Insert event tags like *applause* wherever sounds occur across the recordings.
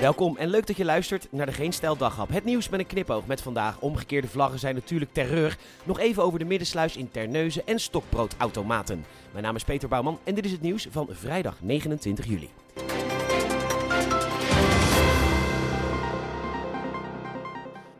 Welkom en leuk dat je luistert naar de Geen Stijl Daghap. Het nieuws met een knipoog met vandaag. Omgekeerde vlaggen zijn natuurlijk terreur. Nog even over de middensluis in Terneuzen en stokbroodautomaten. Mijn naam is Peter Bouwman en dit is het nieuws van vrijdag 29 juli.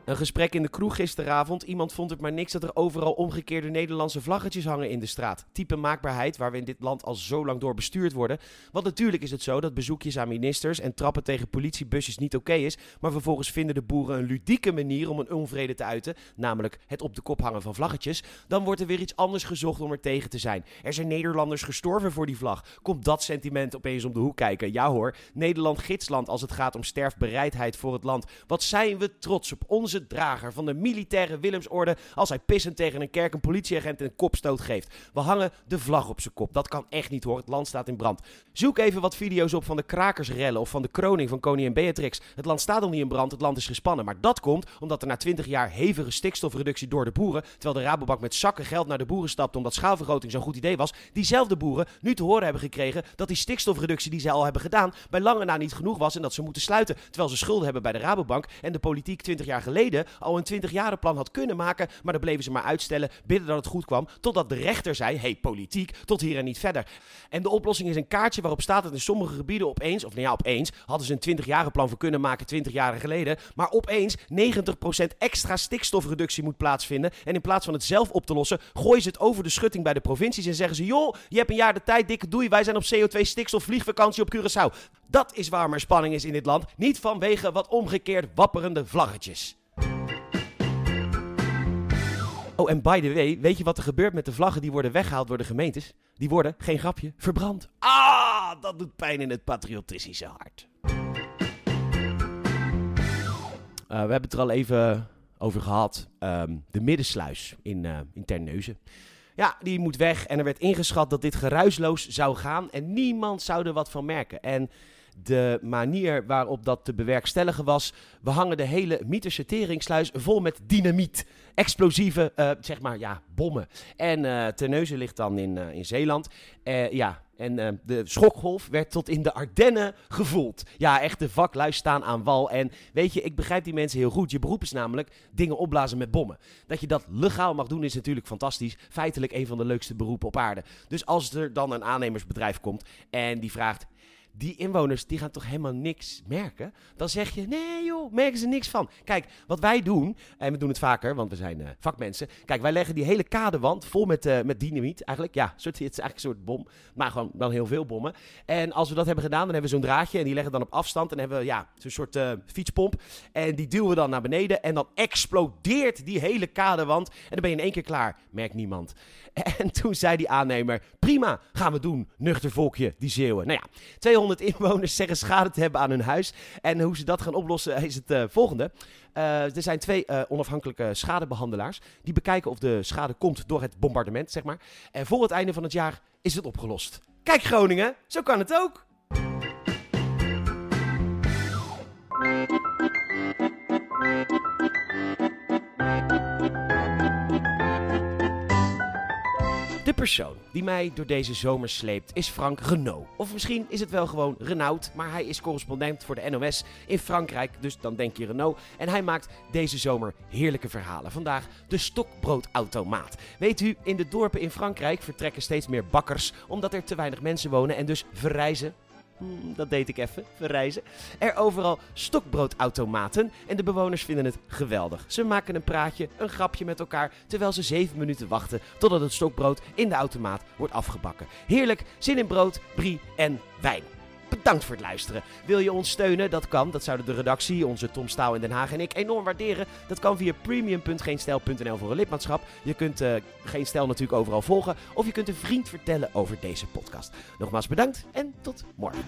Een gesprek in de kroeg gisteravond. Iemand vond het maar niks dat er overal omgekeerde Nederlandse vlaggetjes hangen in de straat. Type maakbaarheid waar we in dit land al zo lang door bestuurd worden. Want natuurlijk is het zo dat bezoekjes aan ministers en trappen tegen politiebusjes niet oké is. Maar vervolgens vinden de boeren een ludieke manier om een onvrede te uiten. Namelijk het op de kop hangen van vlaggetjes. Dan wordt er weer iets anders gezocht om er tegen te zijn. Er zijn Nederlanders gestorven voor die vlag. Komt dat sentiment opeens om de hoek kijken? Ja hoor, Nederland gidsland als het gaat om sterfbereidheid voor het land. Wat zijn we trots op onze drager van de militaire Willemsorde als hij pissend tegen een kerk een politieagent een kopstoot geeft. We hangen de vlag op zijn kop. Dat kan echt niet hoor. Het land staat in brand. Zoek even wat video's op van de krakersrellen of van de kroning van koningin Beatrix. Het land staat al niet in brand, het land is gespannen. Maar dat komt omdat er na 20 jaar hevige stikstofreductie door de boeren, terwijl de Rabobank met zakken geld naar de boeren stapte omdat schaalvergroting zo'n goed idee was, diezelfde boeren nu te horen hebben gekregen dat die stikstofreductie die ze al hebben gedaan bij lange na niet genoeg was en dat ze moeten sluiten. Terwijl ze schulden hebben bij de Rabobank en de politiek 20 jaar geleden al een 20 plan had kunnen maken, maar dan bleven ze maar uitstellen, bidden dat het goed kwam, totdat de rechter zei, hey politiek, tot hier en niet verder. En de oplossing is een kaartje waarop staat dat in sommige gebieden opeens, of nou ja, opeens, hadden ze een 20 plan voor kunnen maken 20 jaar geleden, maar opeens 90% extra stikstofreductie moet plaatsvinden. En in plaats van het zelf op te lossen, gooien ze het over de schutting bij de provincies en zeggen ze, joh, je hebt een jaar de tijd, dikke doei, wij zijn op CO2 stikstof vliegvakantie op Curaçao. Dat is waar maar spanning is in dit land, niet vanwege wat omgekeerd wapperende vlaggetjes. Oh, en by the way, weet je wat er gebeurt met de vlaggen die worden weggehaald door de gemeentes? Die worden, geen grapje, verbrand. Ah, dat doet pijn in het patriotistische hart. Uh, we hebben het er al even over gehad. Um, de middensluis in, uh, in Terneuzen. Ja, die moet weg. En er werd ingeschat dat dit geruisloos zou gaan. En niemand zou er wat van merken. En de manier waarop dat te bewerkstelligen was. We hangen de hele mythische teringsluis vol met dynamiet. Explosieve, uh, zeg maar, ja, bommen. En uh, Terneuzen ligt dan in, uh, in Zeeland. ja, en de schokgolf werd tot in de Ardennen gevoeld. Ja, echt, de vaklui staan aan wal. En weet je, ik begrijp die mensen heel goed. Je beroep is namelijk dingen opblazen met bommen. Dat je dat legaal mag doen is natuurlijk fantastisch. Feitelijk een van de leukste beroepen op aarde. Dus als er dan een aannemersbedrijf komt en die vraagt die inwoners die gaan toch helemaal niks merken? Dan zeg je, nee joh, merken ze niks van. Kijk, wat wij doen, en we doen het vaker, want we zijn uh, vakmensen. Kijk, wij leggen die hele kadewand vol met, uh, met dynamiet. Eigenlijk, ja, *laughs* soort, het is eigenlijk een soort bom, maar gewoon dan heel veel bommen. En als we dat hebben gedaan, dan hebben we zo'n draadje en die leggen dan op afstand. En hebben we ja, zo'n soort uh, fietspomp. En die duwen we dan naar beneden en dan explodeert die hele kadewand. En dan ben je in één keer klaar. Merkt niemand. *laughs* En toen zei die aannemer, prima, gaan we doen, nuchter volkje, die zeeuwen. Nou ja, 200 inwoners zeggen schade te hebben aan hun huis. En hoe ze dat gaan oplossen is het uh, volgende. Uh, er zijn twee uh, onafhankelijke schadebehandelaars. Die bekijken of de schade komt door het bombardement, zeg maar. En voor het einde van het jaar is het opgelost. Kijk Groningen, zo kan het ook. De persoon die mij door deze zomer sleept is Frank Renault. Of misschien is het wel gewoon Renault, maar hij is correspondent voor de NOS in Frankrijk, dus dan denk je Renault. En hij maakt deze zomer heerlijke verhalen. Vandaag de stokbroodautomaat. Weet u, in de dorpen in Frankrijk vertrekken steeds meer bakkers omdat er te weinig mensen wonen en dus verrijzen Hmm, dat deed ik even, verreizen. Er overal stokbroodautomaten en de bewoners vinden het geweldig. Ze maken een praatje, een grapje met elkaar, terwijl ze zeven minuten wachten totdat het stokbrood in de automaat wordt afgebakken. Heerlijk, zin in brood, brie en wijn. Bedankt voor het luisteren. Wil je ons steunen? Dat kan. Dat zouden de redactie, onze Tom Staal in Den Haag en ik enorm waarderen. Dat kan via premium.geenstijl.nl voor een lidmaatschap. Je kunt uh, Geen Stijl natuurlijk overal volgen. Of je kunt een vriend vertellen over deze podcast. Nogmaals bedankt en tot morgen.